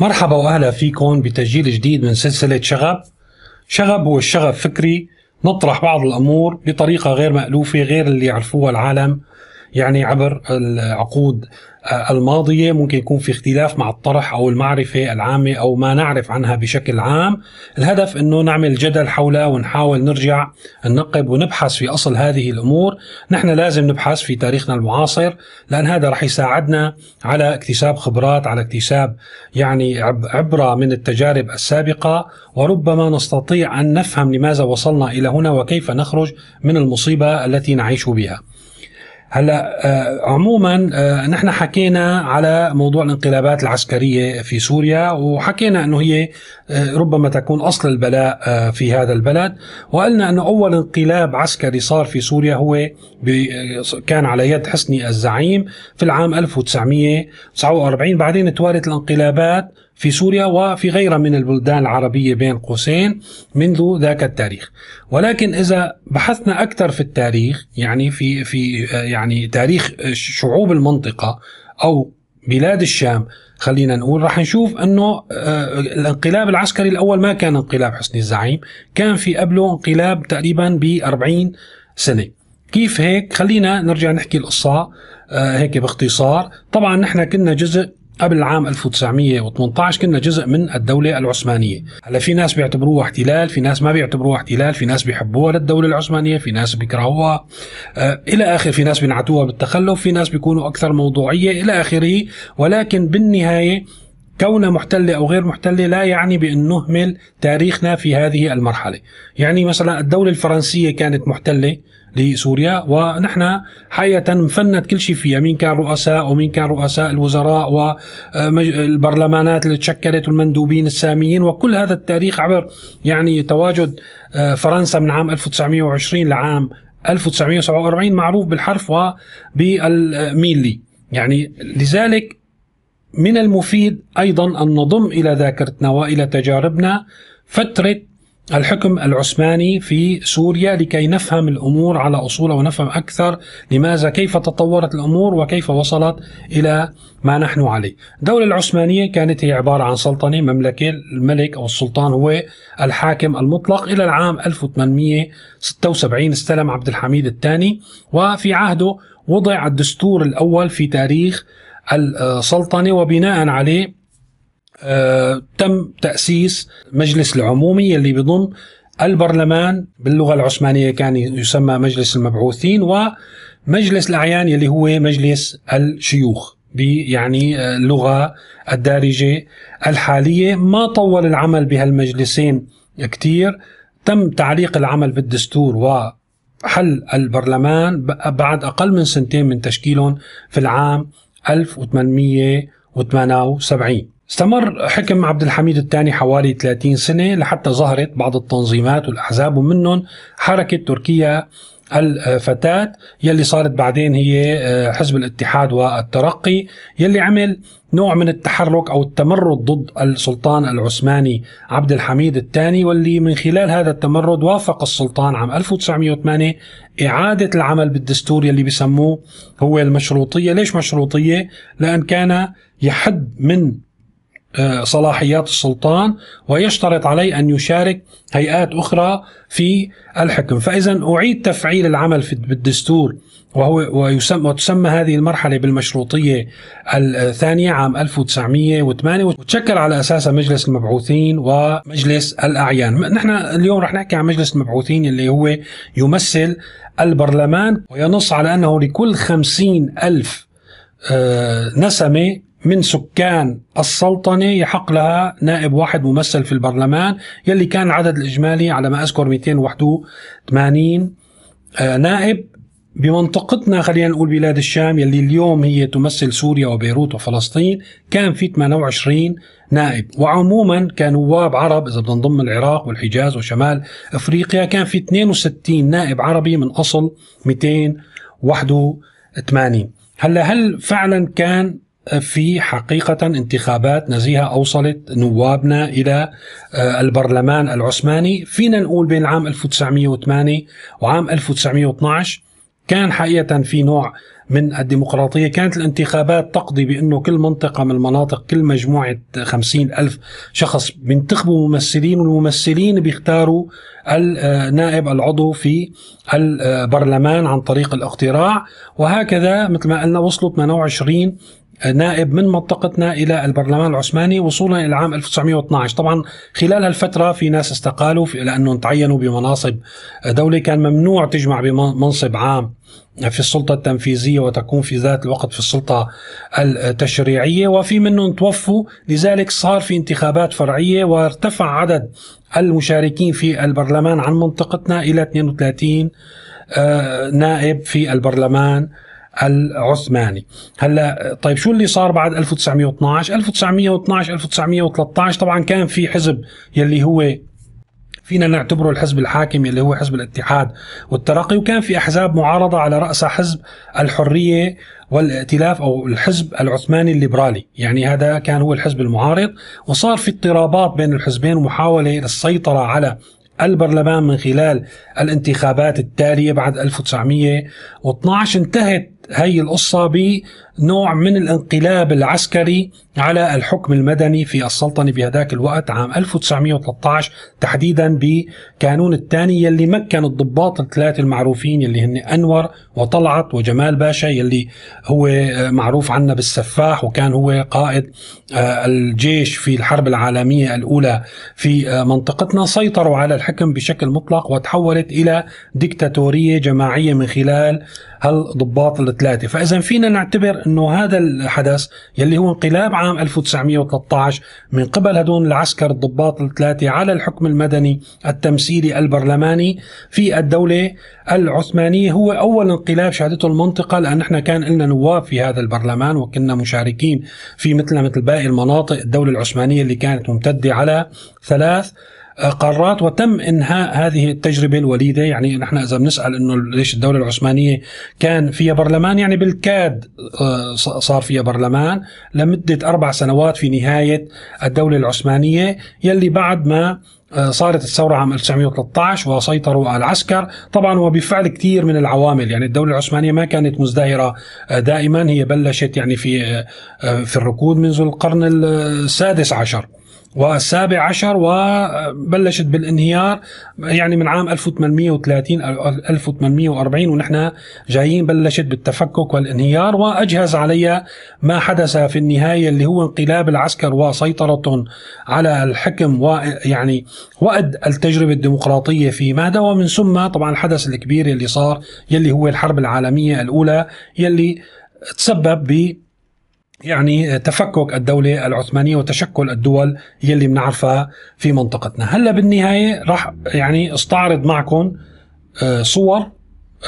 مرحبا وأهلا فيكم بتسجيل جديد من سلسلة شغب. شغب هو الشغب فكري نطرح بعض الأمور بطريقة غير مألوفة غير اللي يعرفوها العالم يعني عبر العقود الماضية ممكن يكون في اختلاف مع الطرح أو المعرفة العامة أو ما نعرف عنها بشكل عام، الهدف إنه نعمل جدل حولها ونحاول نرجع ننقب ونبحث في أصل هذه الأمور، نحن لازم نبحث في تاريخنا المعاصر لأن هذا رح يساعدنا على اكتساب خبرات، على اكتساب يعني عبرة من التجارب السابقة. وربما نستطيع أن نفهم لماذا وصلنا إلى هنا وكيف نخرج من المصيبة التي نعيش بها. هلا آه، عموما آه، نحن حكينا على موضوع الانقلابات العسكرية في سوريا وحكينا إنه هي آه، ربما تكون أصل البلاء في هذا البلد. وقلنا إنه أول انقلاب عسكري صار في سوريا هو كان على يد حسني الزعيم في العام 1949 بعدين توالت الانقلابات في سوريا وفي غيرها من البلدان العربية بين قوسين منذ ذاك التاريخ. ولكن إذا بحثنا أكثر في التاريخ يعني في في يعني تاريخ شعوب المنطقة أو بلاد الشام خلينا نقول راح نشوف إنه آه، الانقلاب العسكري الأول ما كان انقلاب حسني الزعيم كان في قبله انقلاب تقريبا ب 40 سنة. كيف هيك؟ خلينا نرجع نحكي القصة آه، هيك باختصار. طبعا نحن كنا جزء قبل العام 1918 كنا جزء من الدولة العثمانية. هلا في ناس بيعتبروها احتلال في ناس ما بيعتبروها احتلال في ناس بيحبوها للدولة العثمانية في ناس بيكرهوها. آه إلى آخر في ناس بينعتوها بالتخلف في ناس بيكونوا أكثر موضوعية إلى آخره. ولكن بالنهاية كونها محتلة أو غير محتلة لا يعني بأن نهمل تاريخنا في هذه المرحلة. يعني مثلا الدولة الفرنسية كانت محتلة لسوريا ونحن حقيقة مفند كل شيء فيها. مين كان رؤساء ومين كان رؤساء الوزراء والبرلمانات اللي تشكلت والمندوبين الساميين وكل هذا التاريخ عبر يعني تواجد آه، فرنسا من عام 1920 لعام 1947 معروف بالحرف وبالميلي. يعني لذلك من المفيد أيضا أن نضم إلى ذاكرتنا والى تجاربنا فترة الحكم العثماني في سوريا لكي نفهم الأمور على أصولها ونفهم أكثر لماذا كيف تطورت الأمور وكيف وصلت إلى ما نحن عليه. الدولة العثمانية كانت هي عبارة عن سلطنة مملكة الملك أو السلطان هو الحاكم المطلق إلى العام 1876 استلم عبد الحميد الثاني وفي عهده وضع الدستور الأول في تاريخ السلطنة وبناء عليه آه، تم تأسيس مجلس العمومي اللي بيضم البرلمان باللغة العثمانية كان يسمى مجلس المبعوثين ومجلس الأعيان اللي هو مجلس الشيوخ يعني آه، اللغة الدارجة الحالية. ما طول العمل بهالمجلسين كتير. تم تعليق العمل بالدستور وحل البرلمان بعد أقل من سنتين من تشكيلهم في العام 1878 استمر حكم عبد الحميد الثاني حوالي 30 سنة لحتى ظهرت بعض التنظيمات والأحزاب ومنهم حركة تركيا الفتاة يلي صارت بعدين هي آه، حزب الاتحاد والترقي يلي عمل نوع من التحرك أو التمرد ضد السلطان العثماني عبد الحميد الثاني واللي من خلال هذا التمرد وافق السلطان عام 1908 إعادة العمل بالدستور يلي بسموه هو المشروطية، ليش مشروطية؟ لأن كان يحد من صلاحيات السلطان ويشترط عليه أن يشارك هيئات أخرى في الحكم، فإذا أعيد تفعيل العمل في بالدستور وهو ويسمى وتسمى هذه المرحلة بالمشروطية الثانية عام 1908 وتشكل على اساسها مجلس المبعوثين ومجلس الأعيان، نحن اليوم رح نحكي عن مجلس المبعوثين اللي هو يمثل البرلمان وينص على أنه لكل خمسين ألف آه، نسمة من سكان السلطنة يحق لها نائب واحد ممثل في البرلمان يلي كان العدد الإجمالي على ما أذكر 281 آه، نائب بمنطقتنا خلينا نقول بلاد الشام يلي اليوم هي تمثل سوريا وبيروت وفلسطين كان في 28 نائب. وعموما كنواب عرب إذا بدنا نضم العراق والحجاز وشمال إفريقيا كان في 62 نائب عربي من أصل 281 هلأ هل فعلا كان في حقيقة انتخابات نزيهة أوصلت نوابنا إلى آه، البرلمان العثماني. فينا نقول بين عام 1908 وعام 1912 كان حقيقة في نوع من الديمقراطية. كانت الانتخابات تقضي بأنه كل منطقة من المناطق كل مجموعة خمسين ألف شخص بينتخبوا ممثلين والممثلين بيختاروا النائب العضو في البرلمان عن طريق الاقتراع. وهكذا مثل ما قلنا وصلوا 28 نائب من منطقتنا إلى البرلمان العثماني وصولا إلى عام 1912 طبعا خلال هالفترة في ناس استقالوا لأنه تعينوا بمناصب دوله كان ممنوع تجمع بمنصب عام في السلطة التنفيذية وتكون في ذات الوقت في السلطة التشريعية. وفي منهم توفوا. لذلك صار في انتخابات فرعية وارتفع عدد المشاركين في البرلمان عن منطقتنا إلى 32 آه، نائب في البرلمان. العثماني. هلا طيب شو اللي صار بعد 1912 1912 1913 طبعا كان في حزب يلي هو فينا نعتبره الحزب الحاكم اللي هو حزب الاتحاد والترقي وكان في أحزاب معارضة على راسها حزب الحرية والائتلاف أو الحزب العثماني الليبرالي، يعني هذا كان هو الحزب المعارض وصار في اضطرابات بين الحزبين ومحاولة للسيطره على البرلمان من خلال الانتخابات التالية بعد 1912 انتهت هي القصة بنوع من الانقلاب العسكري على الحكم المدني في السلطنة بهذاك الوقت عام 1913 تحديدا بكانون الثاني يلي مكن الضباط الثلاثة المعروفين يلي هن أنور وطلعت وجمال باشا يلي هو معروف عنا بالسفاح وكان هو قائد آه، الجيش في الحرب العالمية الأولى في آه، منطقتنا سيطروا على الحكم بشكل مطلق وتحولت إلى ديكتاتورية جماعية من خلال هالضباط الثلاثة. فإذا فينا نعتبر أنه هذا الحدث يلي هو انقلاب عام 1913 من قبل هدول العسكر الضباط الثلاثة على الحكم المدني التمثيلي البرلماني في الدولة العثمانية. هو أول انقلاب شهدته المنطقة لأن إحنا كان لنا نواب في هذا البرلمان وكنا مشاركين في مثل مثل باقي المناطق. الدولة العثمانية اللي كانت ممتدة على ثلاث قارات وتم إنهاء هذه التجربة الوليدة. يعني نحن إذا بنسأل إنه ليش الدولة العثمانية كان فيها برلمان يعني بالكاد آه، صار فيها برلمان لمدة أربع سنوات في نهاية الدولة العثمانية يلي بعد ما آه، صارت الثورة عام 1913 وسيطروا على العسكر. طبعا وبفعل كثير من العوامل. يعني الدولة العثمانية ما كانت مزدهرة آه، دائما هي بلشت يعني في في الركود منذ القرن السادس عشر. والسابع عشر وبلشت بالانهيار يعني من عام 1830 1840 ونحن جايين بلشت بالتفكك والانهيار وأجهز عليها ما حدث في النهاية اللي هو انقلاب العسكر وسيطرتهم على الحكم ويعني وأد التجربة الديمقراطية في مهدا ومن ثم طبعا الحدث الكبير اللي صار يلي هو الحرب العالمية الأولى يلي تسبب ب يعني تفكك الدولة العثمانية وتشكل الدول يلي بنعرفها في منطقتنا. هلأ بالنهاية راح يعني استعرض معكم آه، صور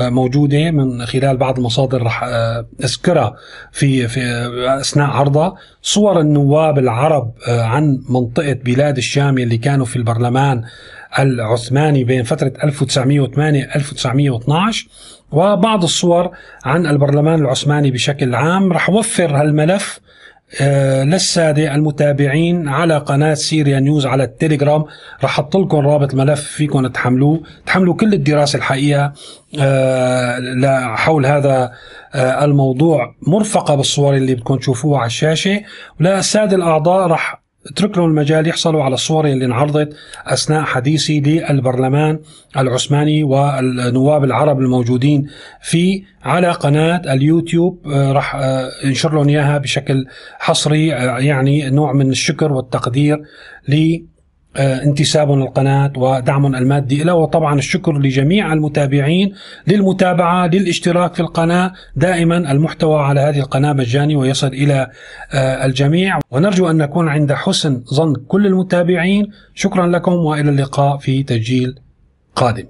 آه، موجودة من خلال بعض المصادر رح آه، أذكرها في, في أثناء عرضها. صور النواب العرب عن منطقة بلاد الشام اللي كانوا في البرلمان العثماني بين فترة 1908 1912 وبعض الصور عن البرلمان العثماني بشكل عام. رح وفر هالملف آه، للسادة المتابعين على قناة سيريا نيوز على التليجرام. رح أحط لكم رابط الملف فيكم تحملوه. تحملوا كل الدراسة الحقيقة آه، حول هذا آه، الموضوع مرفقة بالصور اللي بدكم تشوفوها على الشاشة. وللسادة الأعضاء رح اترك لهم المجال يحصلوا على الصور اللي انعرضت أثناء حديثي للبرلمان العثماني والنواب العرب الموجودين فيه على قناة اليوتيوب. آه، راح آه، انشر لهم إياها بشكل حصري آه، يعني نوع من الشكر والتقدير ل آه، انتسابهم للقناة ودعمهم المادي له وطبعا الشكر لجميع المتابعين للمتابعة للاشتراك في القناة. دائما المحتوى على هذه القناة مجاني ويصل إلى آه، الجميع. ونرجو أن نكون عند حسن ظن كل المتابعين. شكرا لكم وإلى اللقاء في تسجيل قادم.